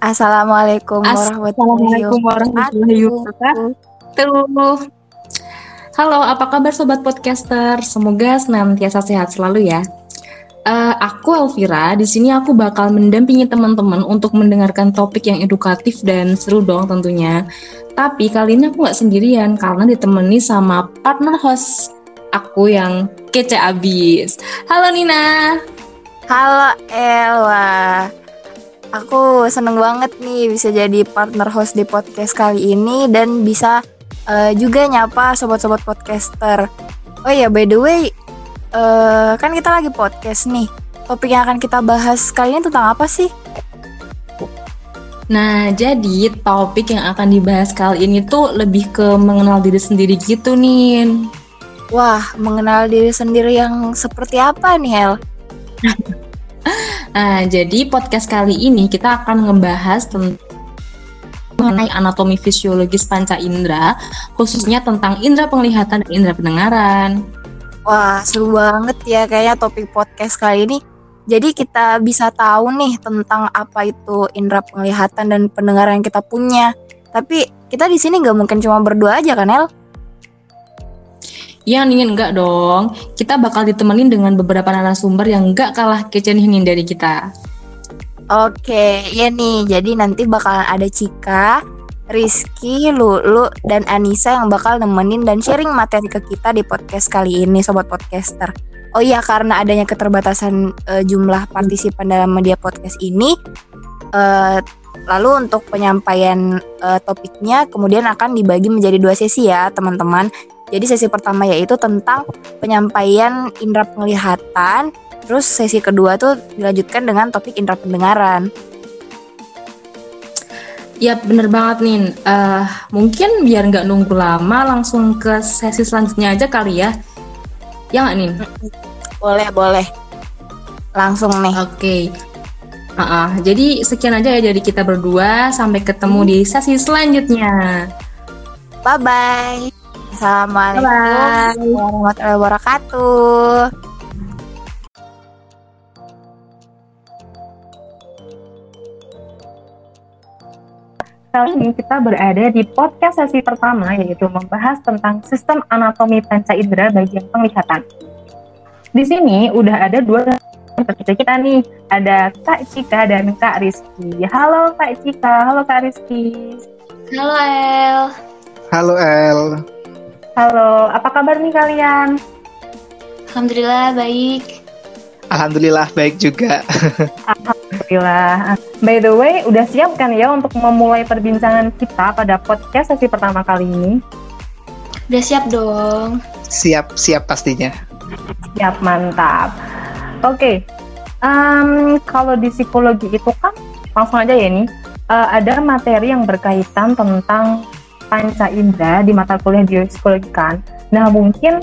Assalamualaikum warahmatullahi wabarakatuh. Halo, apa kabar sobat podcaster? Semoga senantiasa sehat selalu ya. Uh, aku Elvira, di sini aku bakal mendampingi teman-teman untuk mendengarkan topik yang edukatif dan seru dong tentunya. Tapi kali ini aku nggak sendirian karena ditemani sama partner host aku yang kece abis. Halo Nina. Halo Elwa. Aku seneng banget nih bisa jadi partner host di podcast kali ini dan bisa uh, juga nyapa sobat-sobat podcaster. Oh ya, by the way, uh, kan kita lagi podcast nih. Topik yang akan kita bahas kali ini tentang apa sih? Nah, jadi topik yang akan dibahas kali ini tuh lebih ke mengenal diri sendiri gitu nih. Wah, mengenal diri sendiri yang seperti apa nih, Hel? Nah, jadi podcast kali ini kita akan ngebahas tentang mengenai anatomi fisiologis panca indera, khususnya tentang indera penglihatan dan indera pendengaran. Wah, seru banget ya kayaknya topik podcast kali ini. Jadi kita bisa tahu nih tentang apa itu indera penglihatan dan pendengaran yang kita punya. Tapi kita di sini nggak mungkin cuma berdua aja kan, El? Ya nih enggak dong. Kita bakal ditemenin dengan beberapa narasumber yang enggak kalah kece nih dari kita. Oke, ya nih. Jadi nanti bakal ada Cika, Rizky, Lulu, dan Anissa yang bakal nemenin dan sharing materi ke kita di podcast kali ini, Sobat Podcaster. Oh iya, karena adanya keterbatasan uh, jumlah partisipan dalam media podcast ini, uh, lalu untuk penyampaian uh, topiknya kemudian akan dibagi menjadi dua sesi ya, teman-teman. Jadi sesi pertama yaitu tentang penyampaian indera penglihatan, terus sesi kedua tuh dilanjutkan dengan topik indera pendengaran. Ya bener banget nih. Uh, mungkin biar nggak nunggu lama, langsung ke sesi selanjutnya aja kali ya. Ya nggak nih? Boleh boleh. Langsung nih. Oke. Okay. Uh -uh. Jadi sekian aja ya dari kita berdua. Sampai ketemu di sesi selanjutnya. Bye bye. Assalamualaikum warahmatullahi wabarakatuh. Kali ini kita berada di podcast sesi pertama yaitu membahas tentang sistem anatomi panca indera bagian penglihatan. Di sini udah ada dua peserta kita nih, ada Kak Cika dan Kak Rizky. Halo Kak Cika, halo Kak Rizky. Halo El. Halo El. Halo, apa kabar nih kalian? Alhamdulillah baik. Alhamdulillah baik juga. Alhamdulillah. By the way, udah siap kan ya untuk memulai perbincangan kita pada podcast sesi pertama kali ini? Udah siap dong. Siap, siap pastinya. Siap, mantap. Oke, okay. um, kalau di psikologi itu kan langsung aja ya nih, uh, ada materi yang berkaitan tentang panca indera di mata kuliah biopsikologi kan. Nah mungkin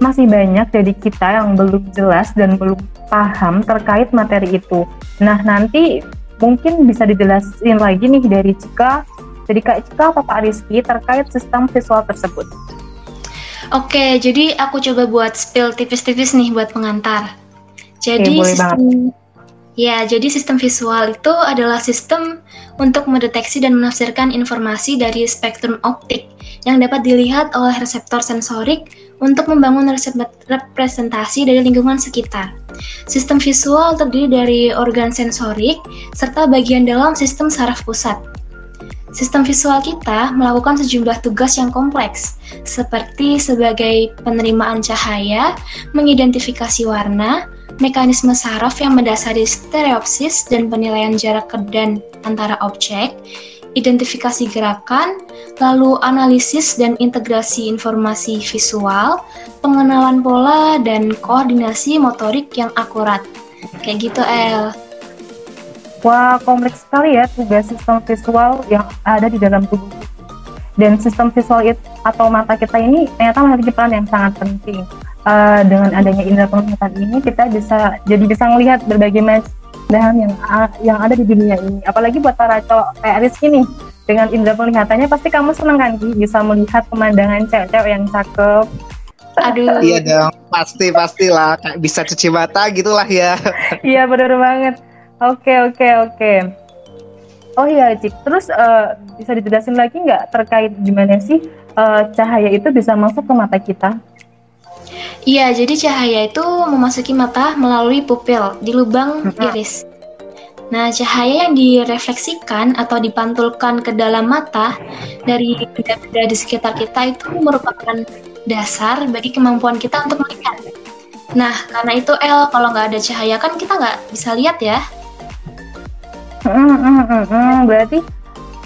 masih banyak dari kita yang belum jelas dan belum paham terkait materi itu. Nah nanti mungkin bisa dijelasin lagi nih dari Cika, dari Kak Cika atau Pak Rizky terkait sistem visual tersebut. Oke, jadi aku coba buat spill tipis-tipis nih buat pengantar. Jadi Oke, sistem, Ya, jadi sistem visual itu adalah sistem untuk mendeteksi dan menafsirkan informasi dari spektrum optik yang dapat dilihat oleh reseptor sensorik untuk membangun representasi dari lingkungan sekitar. Sistem visual terdiri dari organ sensorik serta bagian dalam sistem saraf pusat. Sistem visual kita melakukan sejumlah tugas yang kompleks, seperti sebagai penerimaan cahaya, mengidentifikasi warna, mekanisme saraf yang mendasari stereopsis dan penilaian jarak dan antara objek, identifikasi gerakan, lalu analisis dan integrasi informasi visual, pengenalan pola, dan koordinasi motorik yang akurat. Kayak gitu, El. Wah, kompleks sekali ya tugas sistem visual yang ada di dalam tubuh dan sistem visual itu atau mata kita ini ternyata memiliki peran yang sangat penting uh, dengan adanya indera penglihatan ini kita bisa jadi bisa melihat berbagai macam yang yang ada di dunia ini. Apalagi buat para cowok kayak Rizky nih dengan indera penglihatannya pasti kamu seneng kan Ki bisa melihat pemandangan cewek-cewek yang cakep. Aduh. Iya dong, pasti pastilah bisa cuci mata gitulah ya. iya benar banget. Oke oke oke. Oh iya, Cik. Terus uh, bisa dijelasin lagi nggak terkait gimana sih uh, cahaya itu bisa masuk ke mata kita? Iya, jadi cahaya itu memasuki mata melalui pupil di lubang iris. Nah, cahaya yang direfleksikan atau dipantulkan ke dalam mata dari benda-benda di sekitar kita itu merupakan dasar bagi kemampuan kita untuk melihat. Nah, karena itu El, kalau nggak ada cahaya kan kita nggak bisa lihat ya. Hmm, hmm, hmm, hmm. Berarti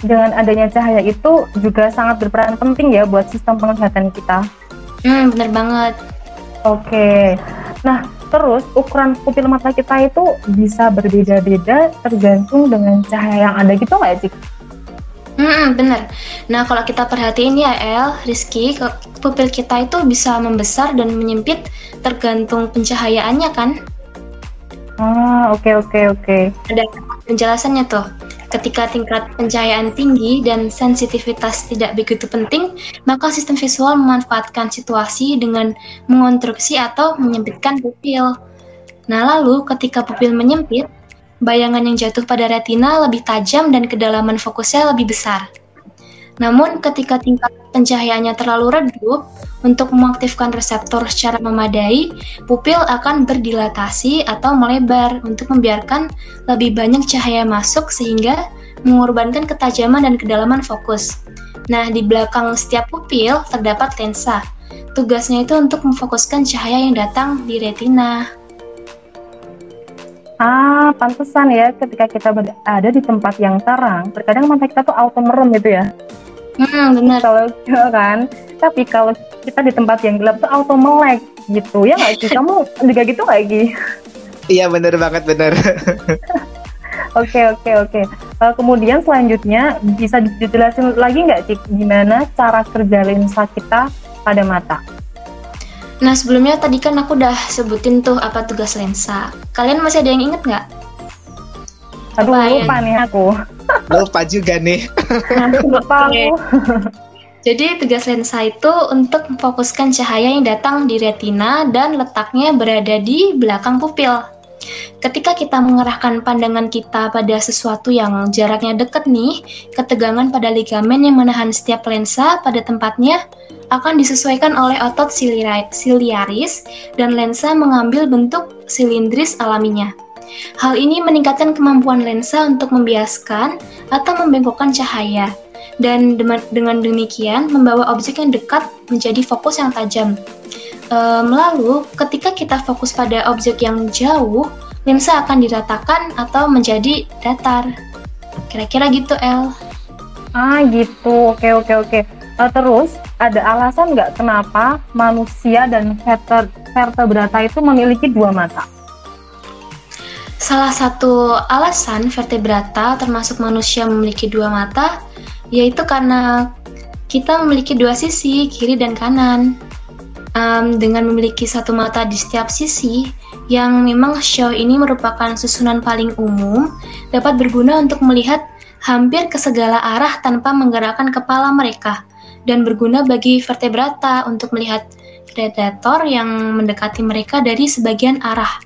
dengan adanya cahaya itu juga sangat berperan penting ya buat sistem penglihatan kita. Hmm, bener banget. Oke. Nah, terus ukuran pupil mata kita itu bisa berbeda-beda tergantung dengan cahaya yang ada gitu nggak, Cik? Hmm, bener. Nah, kalau kita perhatiin ya, El, Rizky, pupil kita itu bisa membesar dan menyempit tergantung pencahayaannya kan? Ah, oke, okay, oke, okay, oke. Okay. Ada penjelasannya tuh. Ketika tingkat pencahayaan tinggi dan sensitivitas tidak begitu penting, maka sistem visual memanfaatkan situasi dengan mengonstruksi atau menyempitkan pupil. Nah, lalu ketika pupil menyempit, bayangan yang jatuh pada retina lebih tajam dan kedalaman fokusnya lebih besar. Namun, ketika tingkat pencahayaannya terlalu redup, untuk mengaktifkan reseptor secara memadai, pupil akan berdilatasi atau melebar untuk membiarkan lebih banyak cahaya masuk sehingga mengorbankan ketajaman dan kedalaman fokus. Nah, di belakang setiap pupil terdapat lensa. Tugasnya itu untuk memfokuskan cahaya yang datang di retina. Ah, pantesan ya ketika kita berada di tempat yang terang, terkadang mata kita tuh auto merem gitu ya. Hmm, benar. Kalau kan, tapi kalau kita di tempat yang gelap tuh auto melek gitu ya nggak sih? Kamu juga gitu nggak Gi? Iya bener banget bener. Oke oke oke. Eh, kemudian selanjutnya bisa dijelasin lagi nggak sih gimana cara kerja lensa kita pada mata? Nah sebelumnya tadi kan aku udah sebutin tuh apa tugas lensa. Kalian masih ada yang inget nggak? Aduh apa lupa nih aku. Lupa juga nih. lupa aku. Jadi tugas lensa itu untuk memfokuskan cahaya yang datang di retina dan letaknya berada di belakang pupil. Ketika kita mengerahkan pandangan kita pada sesuatu yang jaraknya dekat nih, ketegangan pada ligamen yang menahan setiap lensa pada tempatnya akan disesuaikan oleh otot siliaris dan lensa mengambil bentuk silindris alaminya. Hal ini meningkatkan kemampuan lensa untuk membiaskan atau membengkokkan cahaya dan dengan demikian membawa objek yang dekat menjadi fokus yang tajam. Um, lalu, ketika kita fokus pada objek yang jauh, lensa akan diratakan atau menjadi datar. Kira-kira gitu, El. Ah, gitu. Oke, oke, oke. Uh, terus, ada alasan nggak kenapa manusia dan vertebrata itu memiliki dua mata? Salah satu alasan vertebrata termasuk manusia memiliki dua mata yaitu karena kita memiliki dua sisi, kiri dan kanan. Um, dengan memiliki satu mata di setiap sisi, yang memang show ini merupakan susunan paling umum, dapat berguna untuk melihat hampir ke segala arah tanpa menggerakkan kepala mereka, dan berguna bagi vertebrata untuk melihat predator yang mendekati mereka dari sebagian arah.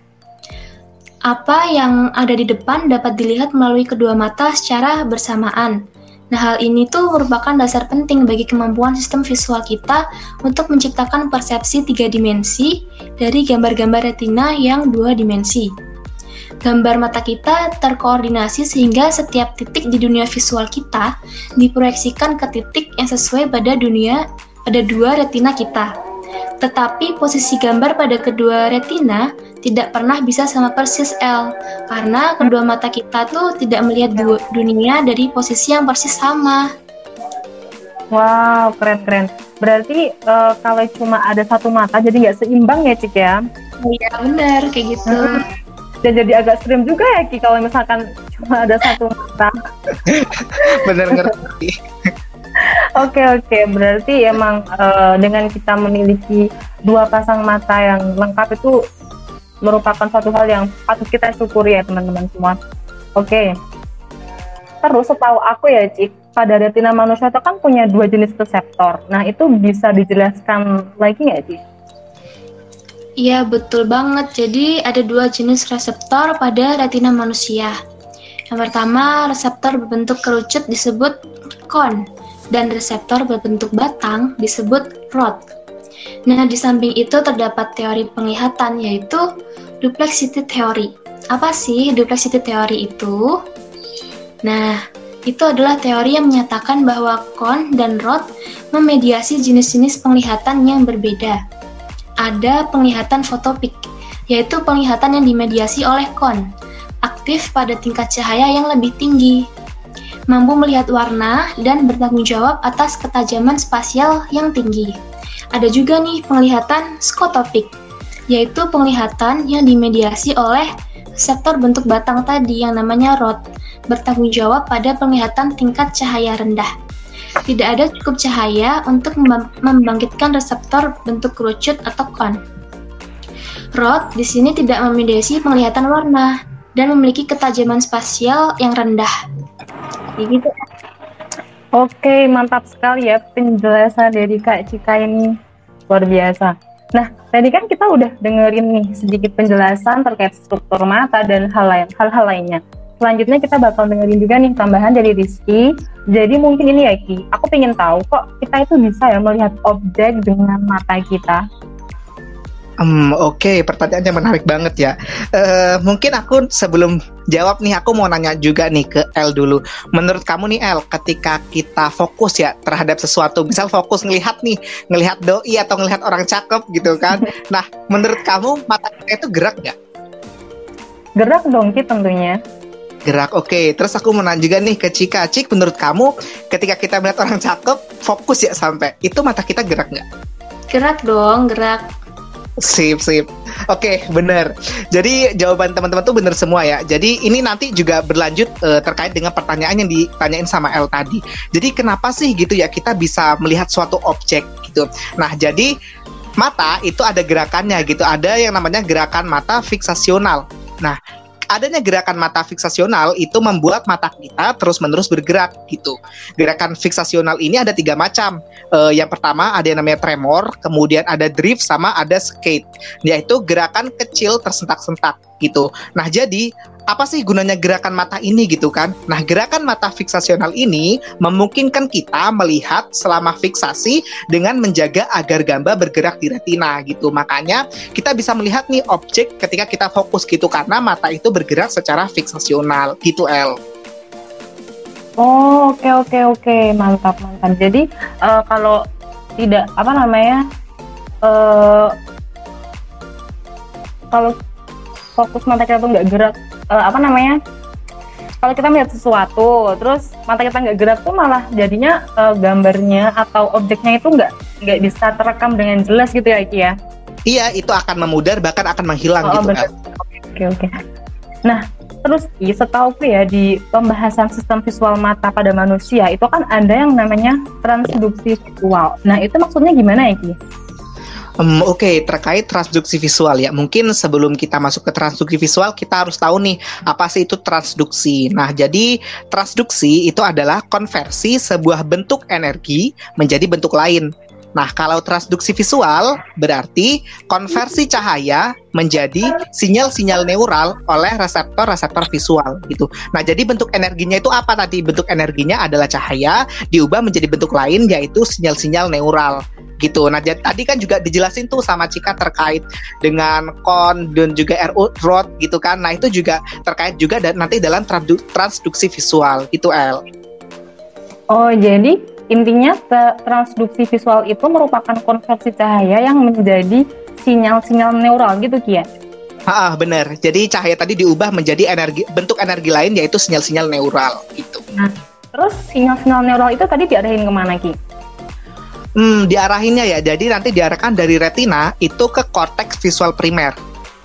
Apa yang ada di depan dapat dilihat melalui kedua mata secara bersamaan, Nah, hal ini tuh merupakan dasar penting bagi kemampuan sistem visual kita untuk menciptakan persepsi tiga dimensi dari gambar-gambar retina yang dua dimensi. Gambar mata kita terkoordinasi sehingga setiap titik di dunia visual kita diproyeksikan ke titik yang sesuai pada dunia pada dua retina kita. Tetapi posisi gambar pada kedua retina tidak pernah bisa sama persis L karena kedua mata kita tuh tidak melihat du dunia dari posisi yang persis sama. Wow, keren keren. Berarti uh, kalau cuma ada satu mata jadi nggak seimbang ya Cik ya? Iya benar kayak gitu. Hmm. Dan jadi agak stream juga ya Ki kalau misalkan cuma ada satu mata. bener ngerti. Oke oke, berarti emang uh, dengan kita memiliki dua pasang mata yang lengkap itu merupakan suatu hal yang patut kita syukuri ya teman-teman semua. Oke. Terus setahu aku ya Cik, pada retina manusia itu kan punya dua jenis reseptor. Nah itu bisa dijelaskan lagi nggak Cik? Iya betul banget. Jadi ada dua jenis reseptor pada retina manusia. Yang pertama, reseptor berbentuk kerucut disebut kon dan reseptor berbentuk batang disebut rod. Nah, di samping itu terdapat teori penglihatan yaitu duplexity theory. Apa sih duplexity theory itu? Nah, itu adalah teori yang menyatakan bahwa kon dan rod memediasi jenis-jenis penglihatan yang berbeda. Ada penglihatan fotopik, yaitu penglihatan yang dimediasi oleh kon, aktif pada tingkat cahaya yang lebih tinggi, mampu melihat warna dan bertanggung jawab atas ketajaman spasial yang tinggi. Ada juga nih penglihatan skotopik, yaitu penglihatan yang dimediasi oleh sektor bentuk batang tadi yang namanya rod, bertanggung jawab pada penglihatan tingkat cahaya rendah. Tidak ada cukup cahaya untuk membangkitkan reseptor bentuk kerucut atau kon. Rod di sini tidak memediasi penglihatan warna, dan memiliki ketajaman spasial yang rendah. Gitu. Oke, mantap sekali ya penjelasan dari Kak Cika ini. Luar biasa. Nah, tadi kan kita udah dengerin nih sedikit penjelasan terkait struktur mata dan hal lain hal-hal lainnya. Selanjutnya kita bakal dengerin juga nih tambahan dari Rizky. Jadi mungkin ini ya Ki, aku pengen tahu kok kita itu bisa ya melihat objek dengan mata kita. Hmm, Oke, okay. pertanyaannya menarik banget ya. Uh, mungkin aku sebelum jawab nih, aku mau nanya juga nih ke L dulu. Menurut kamu nih L, ketika kita fokus ya terhadap sesuatu, misal fokus ngelihat nih, ngelihat doi atau ngelihat orang cakep gitu kan. Nah, menurut kamu mata kita itu gerak nggak? Gerak dong, Ki tentunya. Gerak, oke. Okay. Terus aku mau nanya juga nih ke Cika. Cik, menurut kamu ketika kita melihat orang cakep, fokus ya sampai, itu mata kita gerak nggak? Gerak dong, gerak Sip, sip. Oke, okay, benar. Jadi jawaban teman-teman tuh benar semua ya. Jadi ini nanti juga berlanjut uh, terkait dengan pertanyaan yang ditanyain sama L tadi. Jadi kenapa sih gitu ya kita bisa melihat suatu objek gitu. Nah, jadi mata itu ada gerakannya gitu. Ada yang namanya gerakan mata fiksasional. Nah, adanya gerakan mata fiksasional itu membuat mata kita terus-menerus bergerak gitu. Gerakan fiksasional ini ada tiga macam. Uh, yang pertama ada yang namanya tremor, kemudian ada drift sama ada skate, yaitu gerakan kecil tersentak-sentak gitu. Nah, jadi apa sih gunanya gerakan mata ini gitu kan? Nah, gerakan mata fiksasional ini memungkinkan kita melihat selama fiksasi dengan menjaga agar gambar bergerak di retina gitu. Makanya kita bisa melihat nih objek ketika kita fokus gitu karena mata itu bergerak secara fiksasional gitu El. Oh, oke okay, oke okay, oke, okay. mantap mantap. Jadi uh, kalau tidak apa namanya uh, kalau fokus mata kita tuh nggak gerak uh, apa namanya kalau kita melihat sesuatu terus mata kita nggak gerak tuh malah jadinya uh, gambarnya atau objeknya itu nggak nggak bisa terekam dengan jelas gitu ya Iki ya? Iya itu akan memudar bahkan akan menghilang oh, gitu kan oke oke. Nah terus setauku ya di pembahasan sistem visual mata pada manusia itu kan ada yang namanya transduksi visual. Nah itu maksudnya gimana ya Ki? Um, Oke, okay, terkait transduksi visual ya. Mungkin sebelum kita masuk ke transduksi visual, kita harus tahu nih apa sih itu transduksi. Nah, jadi transduksi itu adalah konversi sebuah bentuk energi menjadi bentuk lain. Nah, kalau transduksi visual berarti konversi cahaya menjadi sinyal-sinyal neural oleh reseptor-reseptor visual gitu. Nah, jadi bentuk energinya itu apa tadi? Bentuk energinya adalah cahaya diubah menjadi bentuk lain yaitu sinyal-sinyal neural gitu. Nah, jadi tadi kan juga dijelasin tuh sama Cika terkait dengan kon dan juga RO rod gitu kan. Nah, itu juga terkait juga dan nanti dalam transduksi visual itu L. Oh, jadi intinya transduksi visual itu merupakan konversi cahaya yang menjadi sinyal-sinyal neural gitu Kia. Ah, benar. Jadi cahaya tadi diubah menjadi energi bentuk energi lain yaitu sinyal-sinyal neural gitu. Nah, terus sinyal-sinyal neural itu tadi diarahin ke mana Ki? Hmm, diarahinnya ya. Jadi nanti diarahkan dari retina itu ke korteks visual primer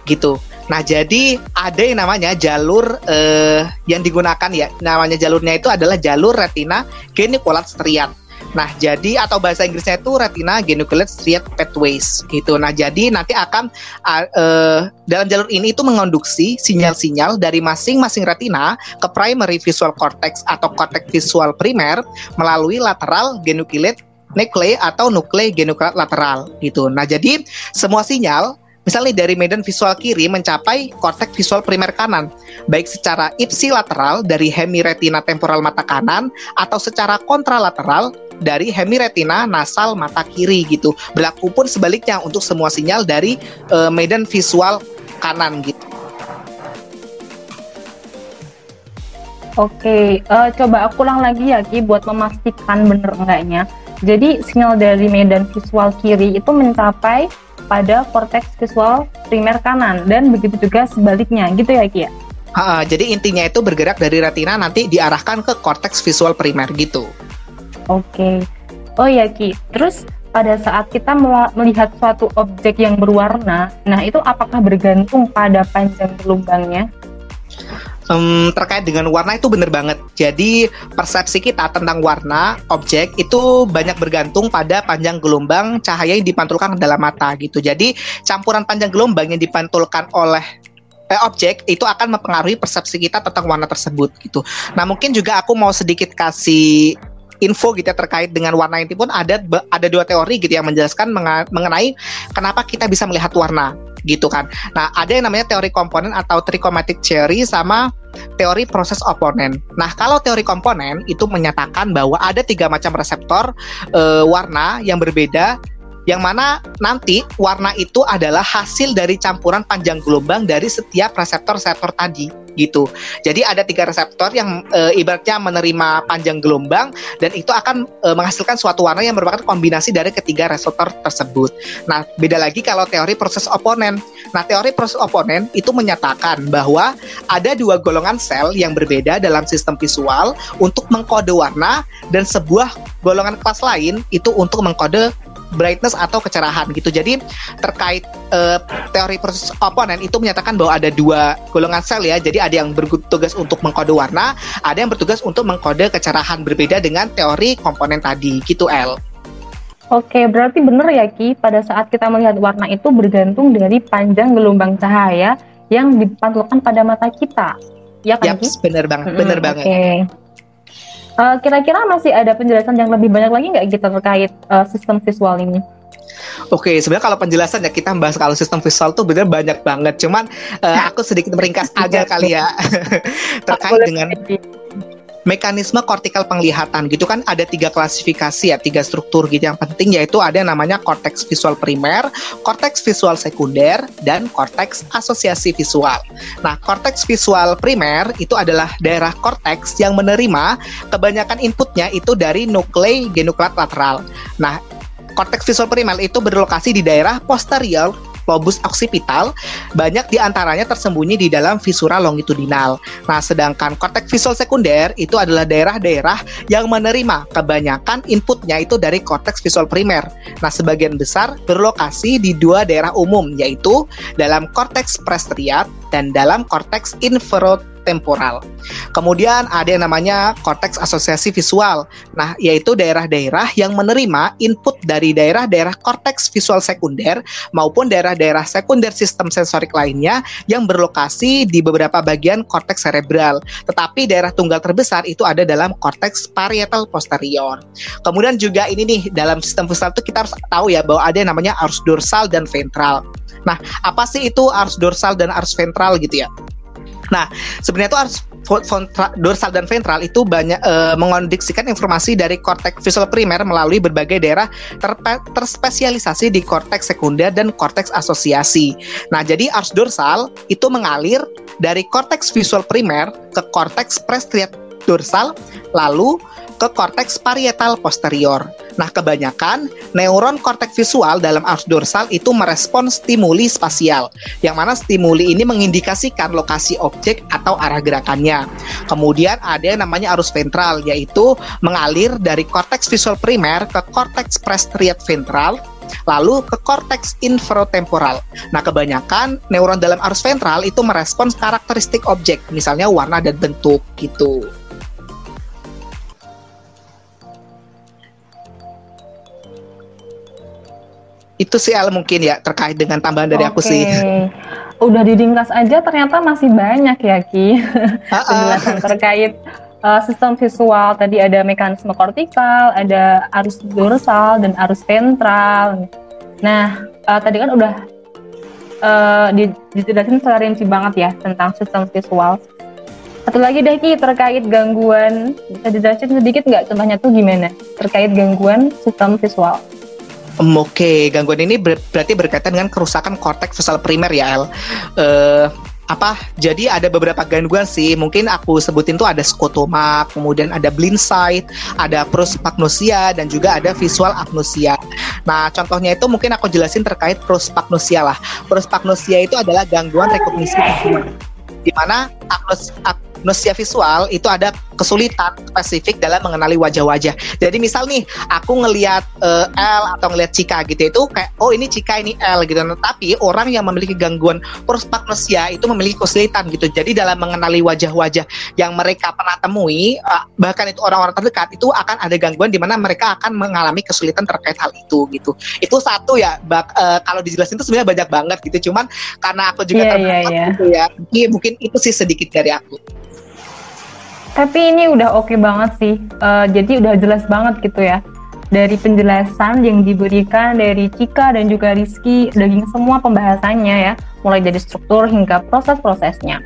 gitu. Nah, jadi ada yang namanya jalur uh, yang digunakan ya. Namanya jalurnya itu adalah jalur retina genicular striat. Nah, jadi atau bahasa Inggrisnya itu retina geniculate striate pathways gitu. Nah, jadi nanti akan uh, dalam jalur ini itu mengonduksi sinyal-sinyal dari masing-masing retina ke primary visual cortex atau cortex visual primer melalui lateral geniculate nuclei atau nuclei genucleat lateral gitu. Nah, jadi semua sinyal misalnya dari medan visual kiri mencapai korteks visual primer kanan, baik secara ipsilateral dari hemiretina temporal mata kanan atau secara kontralateral dari hemiretina nasal mata kiri gitu. Berlaku pun sebaliknya untuk semua sinyal dari uh, medan visual kanan gitu. Oke, uh, coba aku ulang lagi ya Ki buat memastikan bener enggaknya. Jadi sinyal dari medan visual kiri itu mencapai pada korteks visual primer kanan dan begitu juga sebaliknya gitu ya Ki ya? Ha, jadi intinya itu bergerak dari retina nanti diarahkan ke korteks visual primer gitu. Oke. Oh ya Ki, terus pada saat kita melihat suatu objek yang berwarna, nah itu apakah bergantung pada panjang gelombangnya? Um, terkait dengan warna itu benar banget. Jadi persepsi kita tentang warna objek itu banyak bergantung pada panjang gelombang cahaya yang dipantulkan ke dalam mata gitu. Jadi campuran panjang gelombang yang dipantulkan oleh eh, objek itu akan mempengaruhi persepsi kita tentang warna tersebut gitu. Nah mungkin juga aku mau sedikit kasih info gitu ya terkait dengan warna ini pun ada ada dua teori gitu yang menjelaskan mengenai kenapa kita bisa melihat warna gitu kan. Nah, ada yang namanya teori komponen atau trichromatic theory sama teori proses oponen. Nah, kalau teori komponen itu menyatakan bahwa ada tiga macam reseptor e, warna yang berbeda yang mana nanti warna itu adalah hasil dari campuran panjang gelombang dari setiap reseptor-reseptor tadi gitu. Jadi ada tiga reseptor yang e, ibaratnya menerima panjang gelombang dan itu akan e, menghasilkan suatu warna yang merupakan kombinasi dari ketiga reseptor tersebut. Nah, beda lagi kalau teori proses oponen. Nah, teori proses oponen itu menyatakan bahwa ada dua golongan sel yang berbeda dalam sistem visual untuk mengkode warna dan sebuah golongan kelas lain itu untuk mengkode brightness atau kecerahan gitu. Jadi terkait uh, teori proses oponen itu menyatakan bahwa ada dua golongan sel ya. Jadi ada yang bertugas untuk mengkode warna, ada yang bertugas untuk mengkode kecerahan berbeda dengan teori komponen tadi gitu L. Oke, berarti benar ya Ki, pada saat kita melihat warna itu bergantung dari panjang gelombang cahaya yang dipantulkan pada mata kita. Ya kan, Ki? benar banget, hmm, benar banget. Oke. Uh, kira-kira masih ada penjelasan yang lebih banyak lagi nggak kita terkait uh, sistem visual ini? Oke, sebenarnya kalau penjelasan ya kita bahas kalau sistem visual tuh benar banyak banget. Cuman uh, aku sedikit meringkas aja kali ya terkait dengan mekanisme kortikal penglihatan gitu kan ada tiga klasifikasi ya tiga struktur gitu yang penting yaitu ada yang namanya korteks visual primer, korteks visual sekunder dan korteks asosiasi visual. Nah, korteks visual primer itu adalah daerah korteks yang menerima kebanyakan inputnya itu dari nuklei genukleat lateral. Nah, korteks visual primer itu berlokasi di daerah posterior lobus occipital, banyak di antaranya tersembunyi di dalam visura longitudinal. Nah, sedangkan korteks visual sekunder itu adalah daerah-daerah yang menerima kebanyakan inputnya itu dari korteks visual primer. Nah, sebagian besar berlokasi di dua daerah umum, yaitu dalam korteks prestriat dan dalam korteks infrarot temporal. Kemudian ada yang namanya korteks asosiasi visual. Nah, yaitu daerah-daerah yang menerima input dari daerah-daerah korteks visual sekunder maupun daerah-daerah sekunder sistem sensorik lainnya yang berlokasi di beberapa bagian korteks cerebral. Tetapi daerah tunggal terbesar itu ada dalam korteks parietal posterior. Kemudian juga ini nih dalam sistem visual itu kita harus tahu ya bahwa ada yang namanya arus dorsal dan ventral. Nah, apa sih itu arus dorsal dan arus ventral gitu ya? Nah, sebenarnya itu harus dorsal dan ventral itu banyak e, mengondiksikan informasi dari korteks visual primer melalui berbagai daerah terspesialisasi di korteks sekunder dan korteks asosiasi. Nah, jadi arus dorsal itu mengalir dari korteks visual primer ke korteks prestriat dorsal lalu ke korteks parietal posterior. Nah, kebanyakan neuron korteks visual dalam arus dorsal itu merespon stimuli spasial, yang mana stimuli ini mengindikasikan lokasi objek atau arah gerakannya. Kemudian ada yang namanya arus ventral, yaitu mengalir dari korteks visual primer ke korteks prestriat ventral, lalu ke korteks inferotemporal. Nah, kebanyakan neuron dalam arus ventral itu merespons karakteristik objek, misalnya warna dan bentuk gitu. Itu sih Al mungkin ya terkait dengan tambahan dari okay. aku sih. Udah diringkas aja ternyata masih banyak ya Ki penjelasan terkait uh, sistem visual. Tadi ada mekanisme kortikal, ada arus dorsal dan arus ventral. Nah uh, tadi kan udah uh, dijelasin secara rinci banget ya tentang sistem visual. Satu lagi deh Ki terkait gangguan, bisa dijelasin sedikit nggak contohnya tuh gimana terkait gangguan sistem visual? Um, Oke, gangguan ini ber berarti berkaitan dengan kerusakan korteks visual primer ya, El. Uh, apa jadi ada beberapa gangguan sih. Mungkin aku sebutin tuh ada skotoma kemudian ada blind sight ada prospagnosia dan juga ada visual agnosia nah contohnya itu mungkin aku jelasin terkait prospagnosia lah. Prospagnosia itu adalah gangguan rekognisi di mana agnos, agnosia visual itu ada kesulitan spesifik dalam mengenali wajah-wajah. Jadi misal nih aku ngelihat uh, L atau ngelihat Cika gitu itu kayak oh ini Cika ini L gitu. Tapi orang yang memiliki gangguan prospagnosia itu memiliki kesulitan gitu. Jadi dalam mengenali wajah-wajah yang mereka pernah temui uh, bahkan itu orang-orang terdekat itu akan ada gangguan di mana mereka akan mengalami kesulitan terkait hal itu gitu. Itu satu ya bak, uh, kalau dijelasin itu sebenarnya banyak banget gitu. Cuman karena aku juga yeah, terbatas yeah, yeah. gitu ya. Mungkin itu sih sedikit dari aku. Tapi ini udah oke okay banget sih. Uh, jadi udah jelas banget gitu ya. Dari penjelasan yang diberikan dari Cika dan juga Rizky, daging semua pembahasannya ya, mulai dari struktur hingga proses-prosesnya.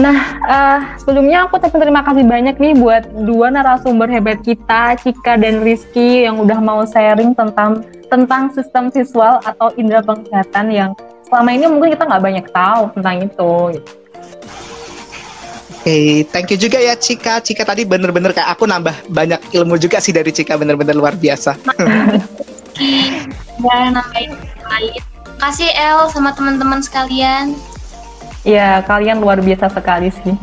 Nah, uh, sebelumnya aku terima kasih banyak nih buat dua narasumber hebat kita, Cika dan Rizky, yang udah mau sharing tentang tentang sistem visual atau indera penglihatan yang selama ini mungkin kita nggak banyak tahu tentang itu. Okay, thank you juga ya Cika. Cika tadi bener-bener kayak aku nambah banyak ilmu juga sih dari Cika, bener-bener luar biasa. ya, nambahin lain. Kasih El sama teman-teman sekalian. Ya, kalian luar biasa sekali sih.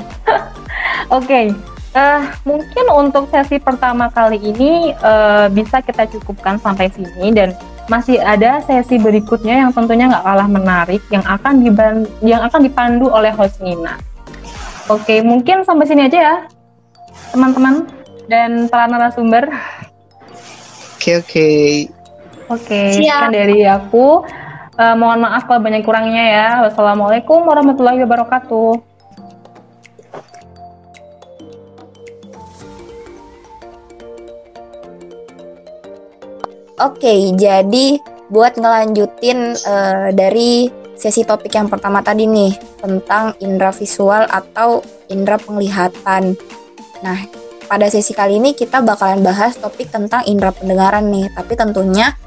Oke, okay. uh, eh, mungkin untuk sesi pertama kali ini uh, bisa kita cukupkan sampai sini dan masih ada sesi berikutnya yang tentunya nggak kalah menarik yang akan diban yang akan dipandu oleh host Nina. Oke, mungkin sampai sini aja ya, teman-teman dan para narasumber. Oke, oke. Oke, sekian dari aku. Uh, mohon maaf kalau banyak kurangnya ya. Wassalamualaikum warahmatullahi wabarakatuh. Oke, jadi buat ngelanjutin uh, dari sesi topik yang pertama tadi nih tentang indera visual atau indera penglihatan. Nah, pada sesi kali ini kita bakalan bahas topik tentang indera pendengaran nih. Tapi tentunya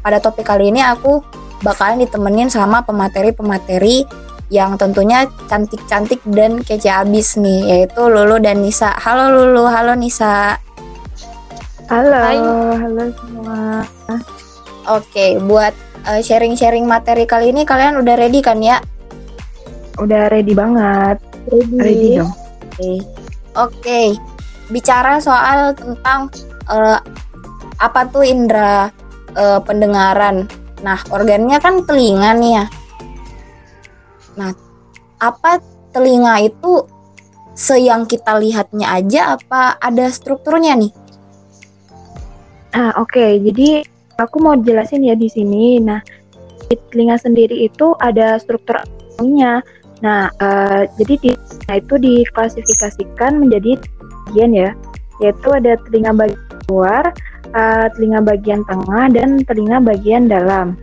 pada topik kali ini aku bakalan ditemenin sama pemateri-pemateri yang tentunya cantik-cantik dan kece abis nih, yaitu Lulu dan Nisa. Halo Lulu, halo Nisa. Halo, Hai. halo semua. Oke, buat uh, sharing-sharing materi kali ini kalian udah ready kan ya? Udah ready banget. Ready. Ready dong. Oke. Okay. Okay. Bicara soal tentang uh, apa tuh indera uh, pendengaran. Nah, organnya kan telinga nih ya. Nah, apa telinga itu seyang kita lihatnya aja apa ada strukturnya nih? Ah, oke. Okay. Jadi aku mau jelasin ya di sini. Nah, di telinga sendiri itu ada struktur nya. Nah, uh, jadi di nah itu diklasifikasikan menjadi bagian ya, yaitu ada telinga bagian luar, uh, telinga bagian tengah, dan telinga bagian dalam.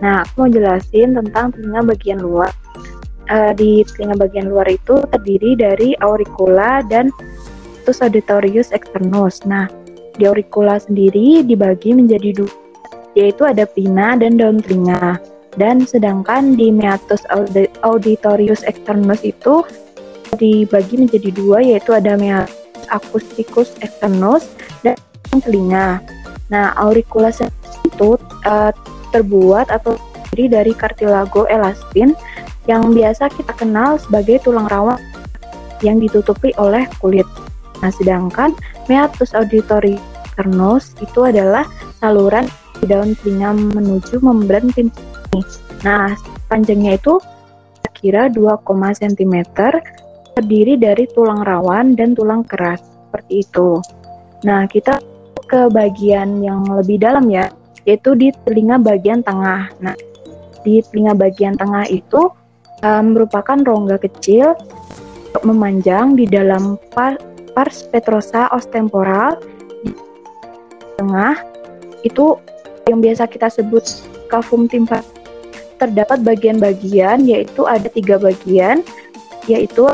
Nah, aku mau jelasin tentang telinga bagian luar. Uh, di telinga bagian luar itu terdiri dari auricula dan tus auditorius externus. Nah, di auricula sendiri dibagi menjadi dua yaitu ada pina dan daun telinga. Dan sedangkan di meatus auditorius externus itu dibagi menjadi dua yaitu ada meatus acusticus externus dan telinga. Nah, auriculus itu uh, terbuat atau terdiri dari kartilago elastin yang biasa kita kenal sebagai tulang rawan yang ditutupi oleh kulit. Nah, sedangkan meatus auditorius externus itu adalah saluran di daun telinga menuju membran pintu. Nah, panjangnya itu kira 2, cm terdiri dari tulang rawan dan tulang keras seperti itu. Nah, kita ke bagian yang lebih dalam ya, yaitu di telinga bagian tengah. Nah, di telinga bagian tengah itu um, merupakan rongga kecil memanjang di dalam par pars petrosa ostemporal di tengah itu yang biasa kita sebut kafum timpa. terdapat bagian-bagian yaitu ada tiga bagian yaitu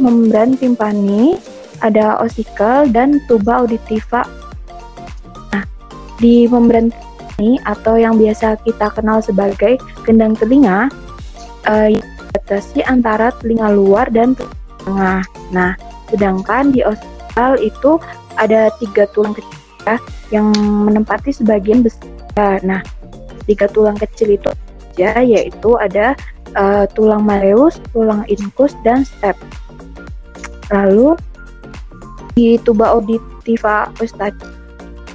membran timpani, ada osikel dan tuba auditiva. Nah, di membran ini atau yang biasa kita kenal sebagai gendang telinga uh, batasi antara telinga luar dan tengah. Nah, sedangkan di osikel itu ada tiga tulang kecil yang menempati sebagian besar. Nah, tiga tulang kecil itu saja yaitu ada uh, tulang maleus, tulang incus dan step. Lalu di tuba auditiva ustadz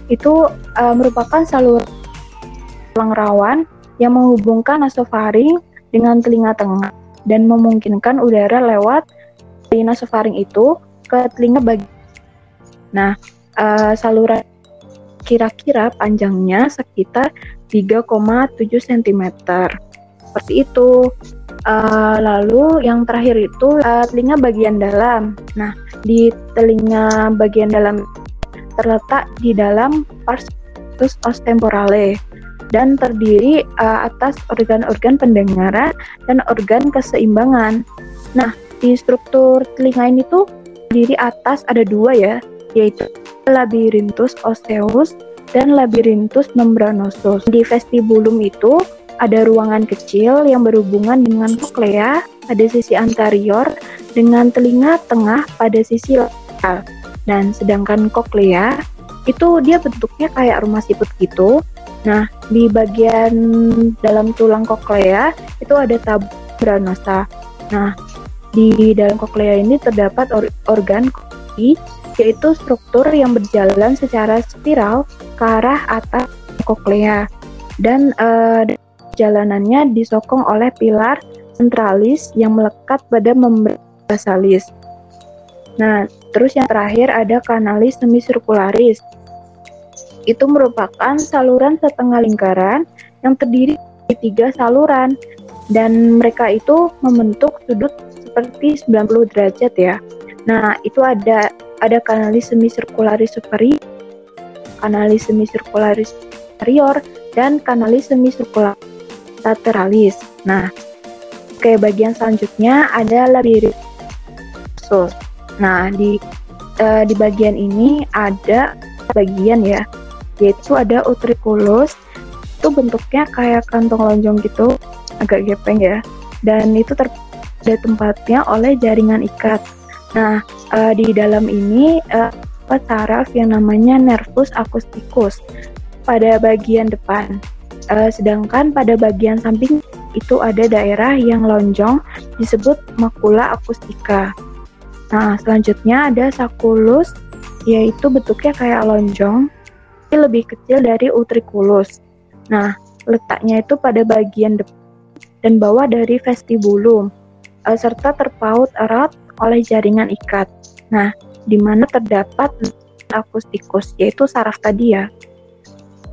itu uh, merupakan saluran tulang rawan yang menghubungkan nasofaring dengan telinga tengah dan memungkinkan udara lewat dari nasofaring itu ke telinga bagian. Nah, uh, saluran kira-kira panjangnya sekitar 3,7 cm. Seperti itu. Uh, lalu yang terakhir itu uh, telinga bagian dalam. Nah, di telinga bagian dalam terletak di dalam pars ostemporale dan terdiri uh, atas organ-organ pendengaran dan organ keseimbangan. Nah, di struktur telinga ini tuh terdiri atas ada dua ya, yaitu labirintus osseus dan labirintus membranosus. Di vestibulum itu ada ruangan kecil yang berhubungan dengan koklea pada sisi anterior dengan telinga tengah pada sisi lateral. Dan sedangkan koklea itu dia bentuknya kayak rumah siput gitu. Nah, di bagian dalam tulang koklea itu ada tabung branosa. Nah, di dalam koklea ini terdapat or organ yaitu struktur yang berjalan secara spiral ke arah atas koklea dan uh, jalanannya disokong oleh pilar sentralis yang melekat pada membran basalis. Nah, terus yang terakhir ada kanalis semisirkularis. Itu merupakan saluran setengah lingkaran yang terdiri dari tiga saluran dan mereka itu membentuk sudut seperti 90 derajat ya. Nah, itu ada ada kanalis semisirkularis superior, kanalis semisirkularis superior, dan kanalis semisirkularis lateralis. Nah, ke bagian selanjutnya ada labirintus. Nah, di uh, di bagian ini ada bagian ya, yaitu ada utriculus. Itu bentuknya kayak kantong lonjong gitu, agak gepeng ya. Dan itu ter tempatnya oleh jaringan ikat. Nah, uh, di dalam ini uh, saraf yang namanya nervus acousticus pada bagian depan. Uh, sedangkan pada bagian samping itu ada daerah yang lonjong disebut makula akustika. Nah, selanjutnya ada sakulus yaitu bentuknya kayak lonjong, tapi lebih kecil dari utriculus. Nah, letaknya itu pada bagian depan dan bawah dari vestibulum, uh, serta terpaut erat oleh jaringan ikat. Nah, di mana terdapat akustikus, yaitu saraf tadi ya.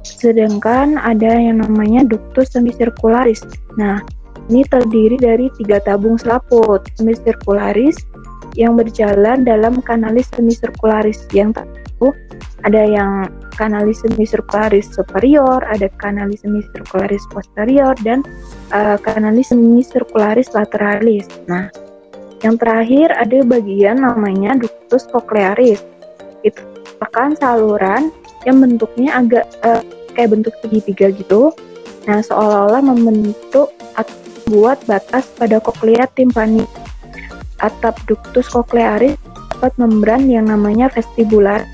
Sedangkan ada yang namanya ductus semisirkularis. Nah, ini terdiri dari tiga tabung selaput semisirkularis yang berjalan dalam kanalis semisirkularis yang tahu ada yang kanalis semisirkularis superior, ada kanalis semisirkularis posterior dan uh, kanalis semisirkularis lateralis. Nah, yang terakhir ada bagian namanya ductus cochlearis. Itu merupakan saluran yang bentuknya agak uh, kayak bentuk segitiga gitu. Nah, seolah-olah membentuk atau buat batas pada koklea timpani. Atap ductus cochlearis dapat membran yang namanya vestibular.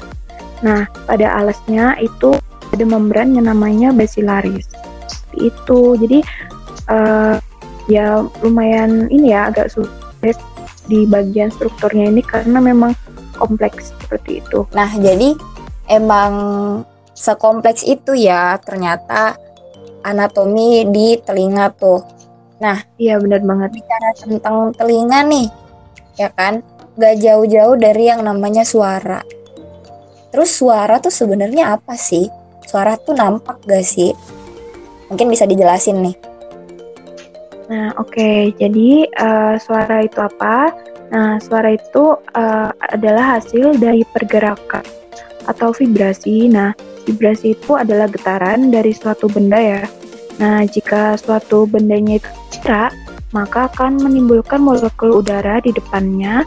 Nah, pada alasnya itu ada membran yang namanya basilaris. Itu. Jadi uh, ya lumayan ini ya agak sulit di bagian strukturnya ini karena memang kompleks seperti itu. Nah, jadi emang sekompleks itu ya ternyata anatomi di telinga tuh. Nah, iya benar banget. Bicara tentang telinga nih, ya kan? Gak jauh-jauh dari yang namanya suara. Terus suara tuh sebenarnya apa sih? Suara tuh nampak gak sih? Mungkin bisa dijelasin nih. Nah, oke. Okay. Jadi uh, suara itu apa? Nah, suara itu uh, adalah hasil dari pergerakan atau vibrasi. Nah, vibrasi itu adalah getaran dari suatu benda ya Nah, jika suatu bendanya itu gerak, maka akan menimbulkan molekul udara di depannya.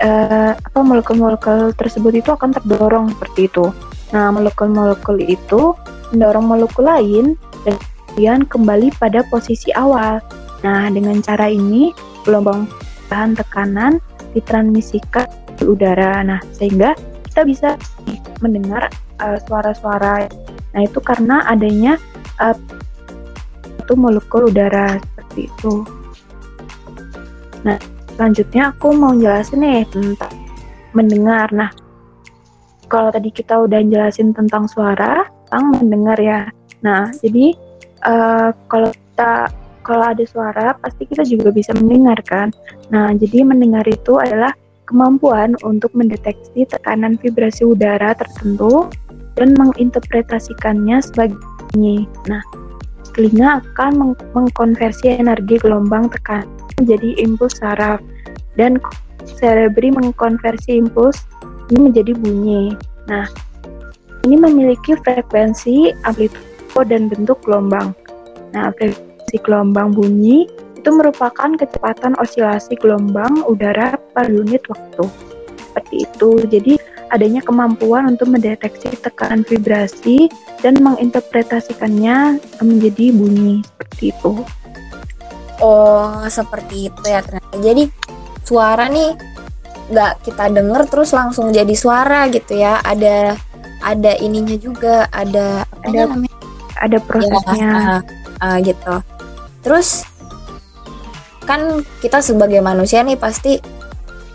Eh, apa molekul-molekul tersebut itu akan terdorong seperti itu. Nah, molekul-molekul itu mendorong molekul lain dan kemudian kembali pada posisi awal. Nah, dengan cara ini gelombang bahan tekanan ditransmisikan ke udara. Nah, sehingga kita bisa mendengar uh, suara-suara. Nah, itu karena adanya uh, molekul udara seperti itu. Nah, selanjutnya aku mau jelasin nih tentang mendengar. Nah, kalau tadi kita udah jelasin tentang suara, tentang mendengar ya. Nah, jadi uh, kalau kita kalau ada suara, pasti kita juga bisa mendengar kan. Nah, jadi mendengar itu adalah kemampuan untuk mendeteksi tekanan vibrasi udara tertentu dan menginterpretasikannya sebagai bunyi. Nah, telinga akan meng mengkonversi energi gelombang tekanan menjadi impuls saraf dan cerebri mengkonversi impuls ini menjadi bunyi. Nah, ini memiliki frekuensi, amplitude, dan bentuk gelombang. Nah, frekuensi osilasi gelombang bunyi itu merupakan kecepatan osilasi gelombang udara per unit waktu. Seperti itu. Jadi adanya kemampuan untuk mendeteksi tekanan vibrasi dan menginterpretasikannya menjadi bunyi seperti itu. Oh, seperti itu ya ternyata. Jadi suara nih nggak kita denger terus langsung jadi suara gitu ya. Ada ada ininya juga, ada ada, namanya? Ada prosesnya. Ya, uh, uh, gitu. Terus kan kita sebagai manusia nih pasti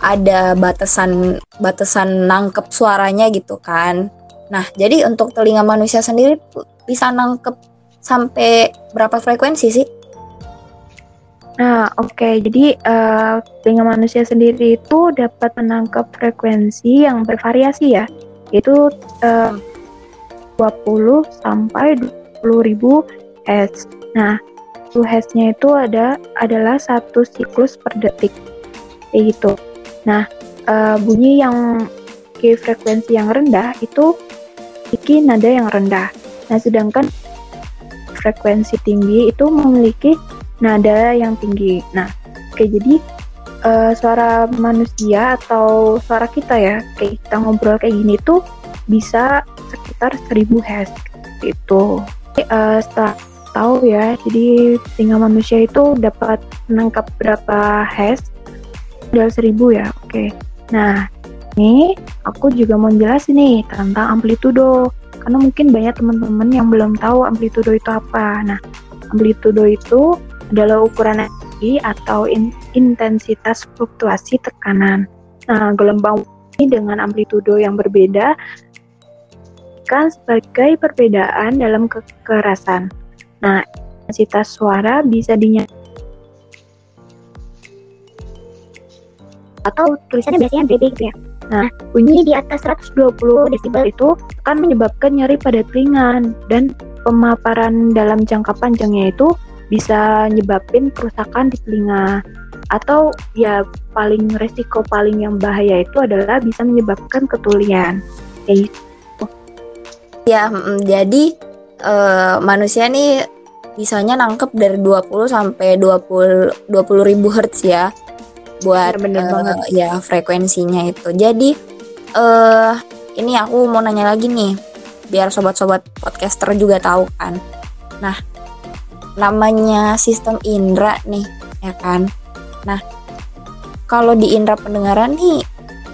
ada batasan batasan nangkep suaranya gitu kan. Nah, jadi untuk telinga manusia sendiri bisa nangkep sampai berapa frekuensi sih? Nah, oke. Okay. Jadi uh, telinga manusia sendiri itu dapat menangkap frekuensi yang bervariasi ya. Itu uh, 20 sampai 20 ribu Hz. Nah, satu Hz-nya itu ada adalah satu siklus per detik kayak gitu. Nah, uh, bunyi yang ke frekuensi yang rendah itu memiliki nada yang rendah. Nah, sedangkan frekuensi tinggi itu memiliki nada yang tinggi. Nah, kayak jadi uh, suara manusia atau suara kita ya, kayak kita ngobrol kayak gini tuh bisa sekitar 1000 Hz itu. Uh, setelah tahu ya. Jadi telinga manusia itu dapat menangkap berapa Hz? Udah seribu ya. Oke. Nah, ini aku juga mau jelasin nih tentang amplitudo. Karena mungkin banyak teman-teman yang belum tahu amplitudo itu apa. Nah, amplitudo itu adalah ukuran energi atau in intensitas fluktuasi tekanan. Nah, gelombang ini dengan amplitudo yang berbeda kan sebagai perbedaan dalam kekerasan. Nah, intensitas suara bisa dinyatakan atau tulisannya biasanya BB gitu ya. Nah, bunyi di atas 120 desibel itu akan menyebabkan nyeri pada telinga dan pemaparan dalam jangka panjangnya itu bisa nyebabin kerusakan di telinga atau ya paling resiko paling yang bahaya itu adalah bisa menyebabkan ketulian. Kayak gitu. Ya, jadi uh, manusia nih bisanya nangkep dari 20 sampai 20 20 ribu hertz ya buat bener, uh, banget. ya frekuensinya itu. Jadi uh, ini aku mau nanya lagi nih biar sobat-sobat podcaster juga tahu kan. Nah, namanya sistem indera nih ya kan. Nah, kalau di indera pendengaran nih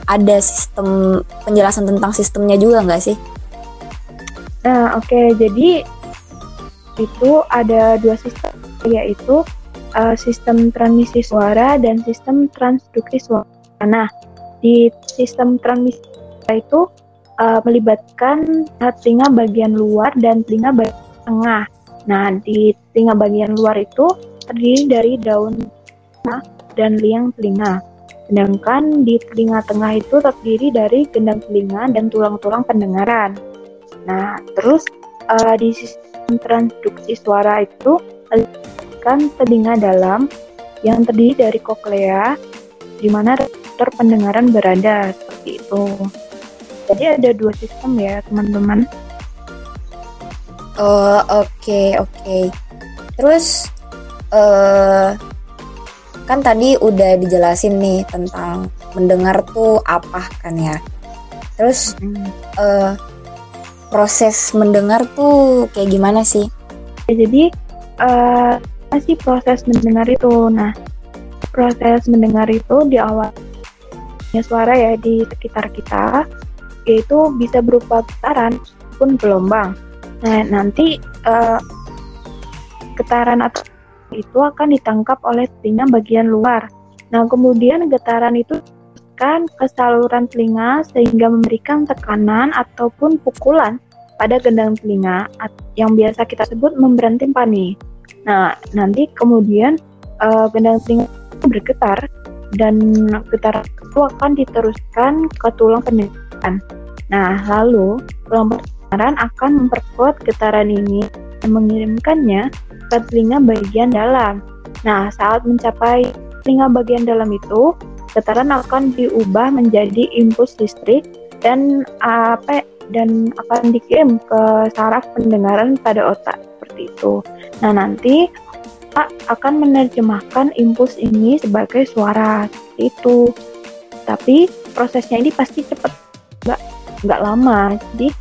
ada sistem penjelasan tentang sistemnya juga nggak sih? Nah, oke. Okay. Jadi itu ada dua sistem yaitu uh, sistem transmisi suara dan sistem transduksi suara. Nah, di sistem transmisi suara itu uh, melibatkan telinga bagian luar dan telinga bagian tengah. Nah, di telinga bagian luar itu terdiri dari daun dan liang telinga. Sedangkan di telinga tengah itu terdiri dari gendang telinga dan tulang-tulang pendengaran. Nah, terus uh, di sistem transduksi suara itu kan telinga dalam yang terdiri dari koklea di mana reseptor pendengaran berada seperti itu. Jadi ada dua sistem ya teman-teman. Oh oke okay, oke. Okay. terus eh kan tadi udah dijelasin nih tentang mendengar tuh apa kan ya. Terus eh proses mendengar tuh kayak gimana sih? Ya, jadi eh masih proses mendengar itu. Nah, proses mendengar itu di awalnya suara ya di sekitar kita yaitu bisa berupa getaran pun gelombang. Nah, nanti eh, getaran atau itu akan ditangkap oleh telinga bagian luar. Nah, kemudian getaran itu kan ke saluran telinga sehingga memberikan tekanan ataupun pukulan pada gendang telinga yang biasa kita sebut membran timpani. Nah, nanti kemudian eh, gendang telinga bergetar dan getaran itu akan diteruskan ke tulang pendengaran. Nah, lalu tulang pendengaran akan memperkuat getaran ini dan mengirimkannya ke telinga bagian dalam. Nah, saat mencapai telinga bagian dalam itu, getaran akan diubah menjadi impuls listrik dan apa dan akan dikirim ke saraf pendengaran pada otak seperti itu. Nah, nanti otak akan menerjemahkan impuls ini sebagai suara itu. Tapi prosesnya ini pasti cepat, nggak nggak lama. Jadi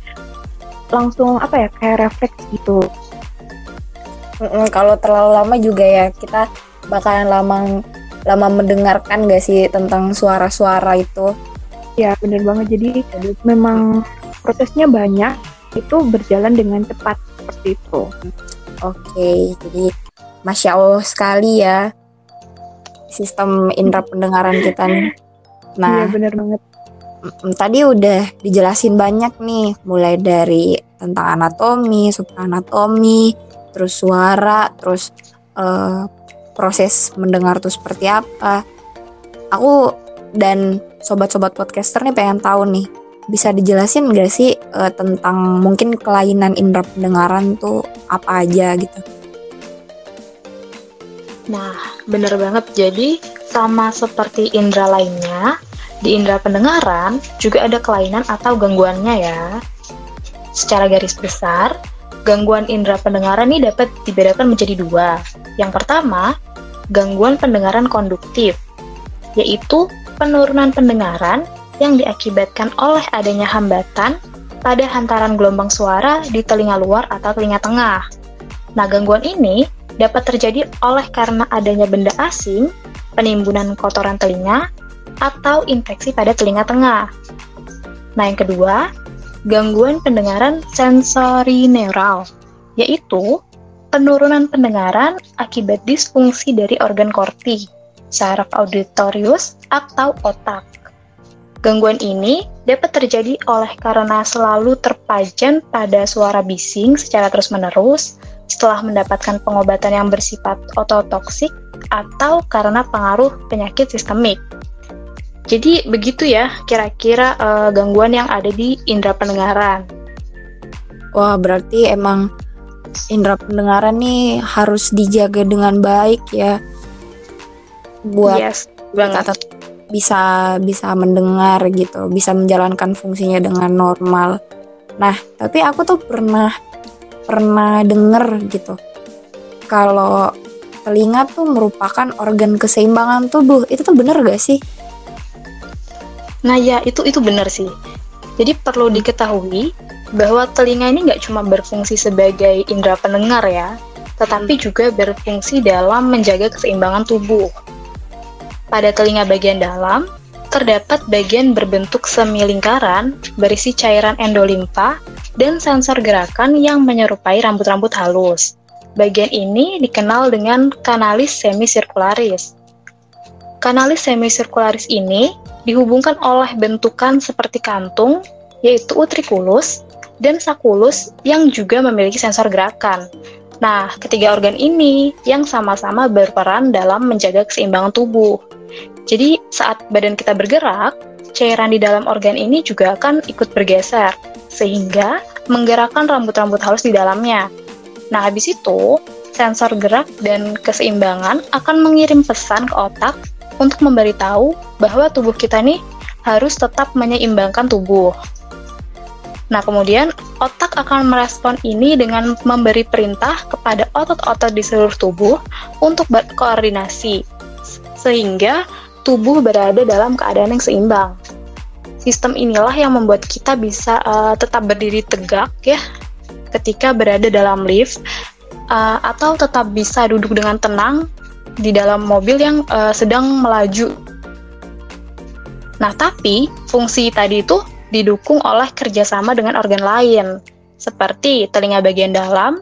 langsung apa ya kayak refleks gitu. Mm-mm, kalau terlalu lama juga ya kita bakalan lama lama mendengarkan gak sih tentang suara-suara itu? Ya bener banget. Jadi memang prosesnya banyak itu berjalan dengan cepat seperti itu. Oke, jadi masya Allah sekali ya sistem indera pendengaran kita nih. Iya Nah, bener banget. mm, tadi udah dijelasin banyak nih, mulai dari tentang anatomi, supraanatomi, terus suara, terus eh, proses mendengar tuh seperti apa. Aku dan sobat-sobat podcaster nih pengen tahu nih, bisa dijelasin gak sih eh, tentang mungkin kelainan indera pendengaran tuh apa aja gitu? Nah, bener banget. Jadi, sama seperti indera lainnya, di indera pendengaran juga ada kelainan atau gangguannya ya. Secara garis besar, gangguan indera pendengaran ini dapat dibedakan menjadi dua. Yang pertama, gangguan pendengaran konduktif, yaitu penurunan pendengaran yang diakibatkan oleh adanya hambatan pada hantaran gelombang suara di telinga luar atau telinga tengah. Nah, gangguan ini dapat terjadi oleh karena adanya benda asing, penimbunan kotoran telinga, atau infeksi pada telinga tengah. Nah, yang kedua, gangguan pendengaran sensori neural, yaitu penurunan pendengaran akibat disfungsi dari organ korti, saraf auditorius, atau otak. Gangguan ini dapat terjadi oleh karena selalu terpajan pada suara bising secara terus-menerus setelah mendapatkan pengobatan yang bersifat ototoksik atau karena pengaruh penyakit sistemik. Jadi begitu ya kira-kira eh, gangguan yang ada di indera pendengaran. Wah, berarti emang indera pendengaran nih harus dijaga dengan baik ya. Buat yes, banget. kita tetap bisa bisa mendengar gitu, bisa menjalankan fungsinya dengan normal. Nah, tapi aku tuh pernah pernah denger gitu. Kalau telinga tuh merupakan organ keseimbangan tubuh. Itu tuh bener gak sih? Nah ya itu itu benar sih. Jadi perlu diketahui bahwa telinga ini nggak cuma berfungsi sebagai indera pendengar ya, tetapi juga berfungsi dalam menjaga keseimbangan tubuh. Pada telinga bagian dalam terdapat bagian berbentuk semi lingkaran berisi cairan endolimfa dan sensor gerakan yang menyerupai rambut-rambut halus. Bagian ini dikenal dengan kanalis semisirkularis. Kanalis semisirkularis ini dihubungkan oleh bentukan seperti kantung, yaitu utriculus, dan saculus yang juga memiliki sensor gerakan. Nah, ketiga organ ini yang sama-sama berperan dalam menjaga keseimbangan tubuh. Jadi, saat badan kita bergerak, cairan di dalam organ ini juga akan ikut bergeser, sehingga menggerakkan rambut-rambut halus di dalamnya. Nah, habis itu, sensor gerak dan keseimbangan akan mengirim pesan ke otak untuk memberitahu bahwa tubuh kita nih harus tetap menyeimbangkan tubuh. Nah, kemudian otak akan merespon ini dengan memberi perintah kepada otot-otot di seluruh tubuh untuk berkoordinasi, sehingga tubuh berada dalam keadaan yang seimbang. Sistem inilah yang membuat kita bisa uh, tetap berdiri tegak ya ketika berada dalam lift uh, atau tetap bisa duduk dengan tenang di dalam mobil yang uh, sedang melaju. Nah, tapi fungsi tadi itu didukung oleh kerjasama dengan organ lain, seperti telinga bagian dalam,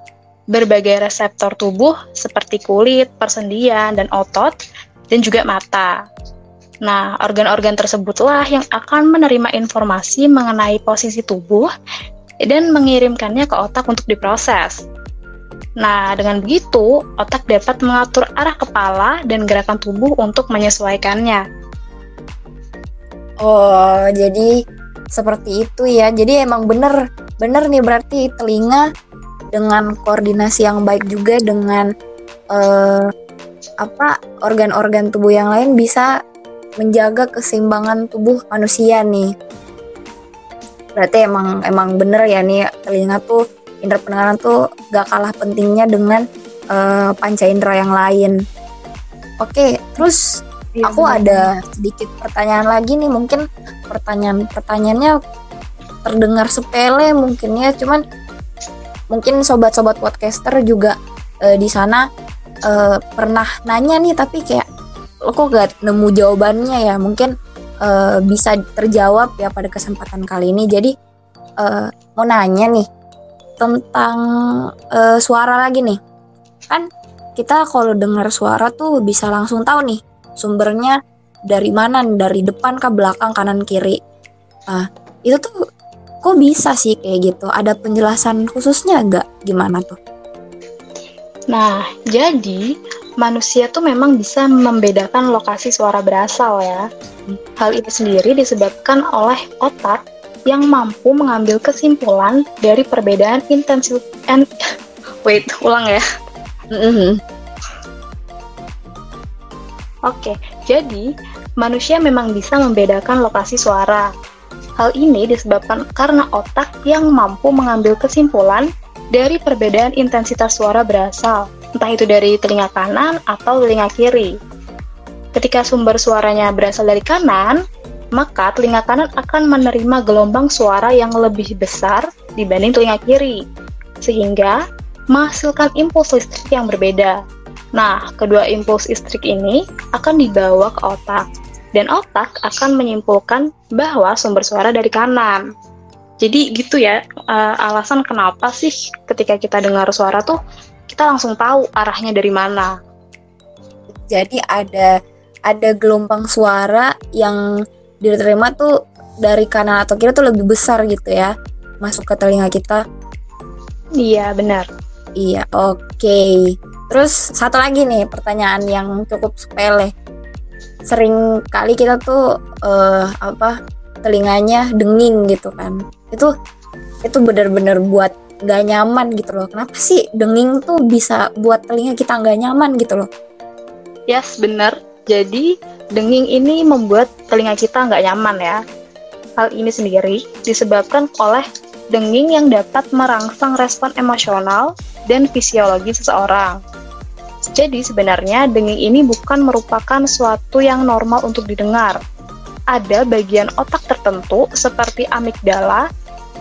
berbagai reseptor tubuh seperti kulit, persendian, dan otot, dan juga mata. Nah, organ-organ tersebutlah yang akan menerima informasi mengenai posisi tubuh dan mengirimkannya ke otak untuk diproses. Nah, dengan begitu, otak dapat mengatur arah kepala dan gerakan tubuh untuk menyesuaikannya. Oh, jadi seperti itu ya jadi emang bener bener nih berarti telinga dengan koordinasi yang baik juga dengan uh, apa organ-organ tubuh yang lain bisa menjaga keseimbangan tubuh manusia nih berarti emang emang bener ya nih telinga tuh indera pendengaran tuh gak kalah pentingnya dengan uh, panca indera yang lain. Oke terus Iya, aku bener. ada sedikit pertanyaan lagi nih mungkin pertanyaan pertanyaannya terdengar sepele mungkin ya cuman mungkin sobat-sobat podcaster juga uh, di sana uh, pernah nanya nih tapi kayak lo kok gak nemu jawabannya ya? Mungkin uh, bisa terjawab ya pada kesempatan kali ini. Jadi uh, mau nanya nih tentang uh, suara lagi nih. Kan kita kalau dengar suara tuh bisa langsung tahu nih sumbernya dari mana dari depan ke belakang kanan kiri. Ah itu tuh kok bisa sih kayak gitu? Ada penjelasan khususnya nggak? Gimana tuh? Nah jadi manusia tuh memang bisa membedakan lokasi suara berasal ya. Hal ini sendiri disebabkan oleh otak yang mampu mengambil kesimpulan dari perbedaan intensitas wait ulang ya mm -hmm. Oke, jadi manusia memang bisa membedakan lokasi suara. Hal ini disebabkan karena otak yang mampu mengambil kesimpulan dari perbedaan intensitas suara berasal, entah itu dari telinga kanan atau telinga kiri. Ketika sumber suaranya berasal dari kanan, maka telinga kanan akan menerima gelombang suara yang lebih besar dibanding telinga kiri, sehingga menghasilkan impuls listrik yang berbeda. Nah, kedua impuls listrik ini akan dibawa ke otak, dan otak akan menyimpulkan bahwa sumber suara dari kanan. Jadi gitu ya, uh, alasan kenapa sih ketika kita dengar suara tuh kita langsung tahu arahnya dari mana. Jadi ada ada gelombang suara yang diterima tuh dari kanan atau kiri tuh lebih besar gitu ya, masuk ke telinga kita. Iya, benar. Iya, oke. Okay. Terus satu lagi nih pertanyaan yang cukup sepele. Sering kali kita tuh uh, apa telinganya denging gitu kan. Itu itu benar-benar buat gak nyaman gitu loh. Kenapa sih denging tuh bisa buat telinga kita gak nyaman gitu loh? Yes, benar. Jadi denging ini membuat telinga kita nggak nyaman ya. Hal ini sendiri disebabkan oleh denging yang dapat merangsang respon emosional dan fisiologi seseorang. Jadi sebenarnya denging ini bukan merupakan suatu yang normal untuk didengar. Ada bagian otak tertentu seperti amigdala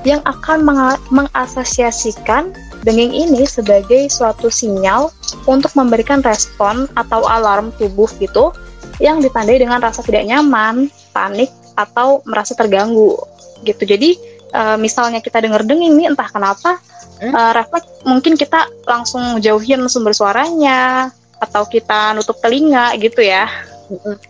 yang akan mengasosiasikan denging ini sebagai suatu sinyal untuk memberikan respon atau alarm tubuh gitu yang ditandai dengan rasa tidak nyaman, panik, atau merasa terganggu. Gitu. Jadi uh, misalnya kita dengar denging nih entah kenapa hmm? uh, refleks mungkin kita langsung jauhin sumber suaranya atau kita nutup telinga gitu ya.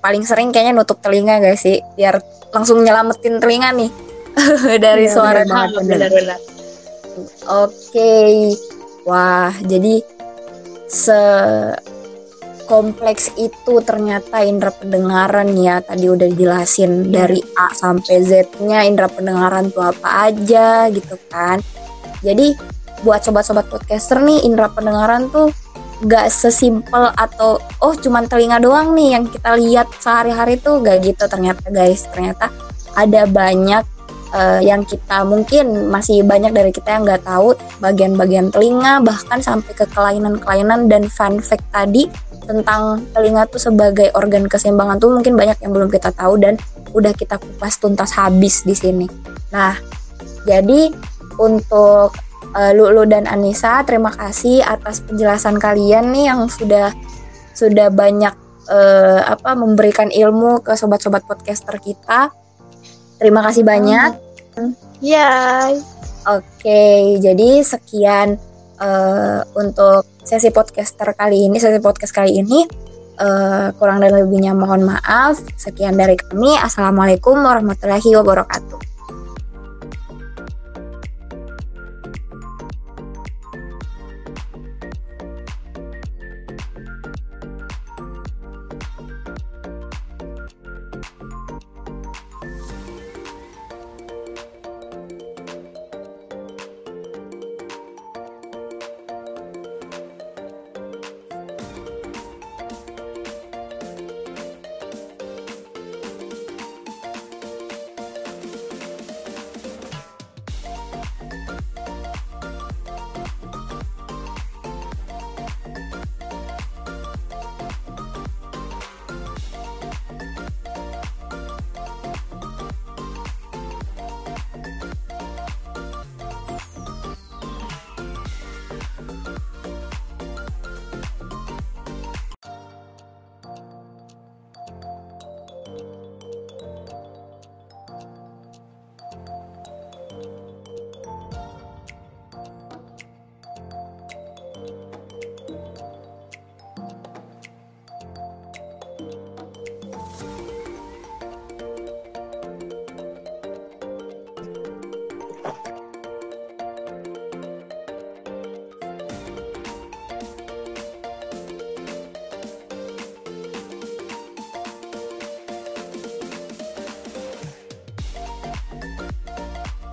Paling sering kayaknya nutup telinga gak sih? Biar langsung nyelamatin telinga nih. Dari ya, suara benar-benar oke. Okay. wah jadi se kompleks itu ternyata indera pendengaran ya. Tadi udah dijelasin iya. dari A sampai Z-nya indera pendengaran tuh apa aja gitu kan. Jadi buat sobat-sobat podcaster nih indera pendengaran tuh gak sesimpel atau oh cuman telinga doang nih yang kita lihat sehari-hari tuh gak gitu ternyata guys. Ternyata ada banyak uh, yang kita mungkin masih banyak dari kita yang nggak tahu bagian-bagian telinga bahkan sampai ke kelainan-kelainan dan fun fact tadi tentang telinga tuh sebagai organ keseimbangan tuh mungkin banyak yang belum kita tahu dan udah kita kupas tuntas habis di sini. Nah, jadi untuk uh, Lulu dan Anissa, terima kasih atas penjelasan kalian nih yang sudah sudah banyak uh, apa memberikan ilmu ke sobat-sobat podcaster kita. Terima kasih banyak. Ya. Oke, jadi sekian uh, untuk sesi podcaster kali ini, sesi podcast kali ini. Uh, kurang dan lebihnya mohon maaf. Sekian dari kami. Assalamualaikum warahmatullahi wabarakatuh.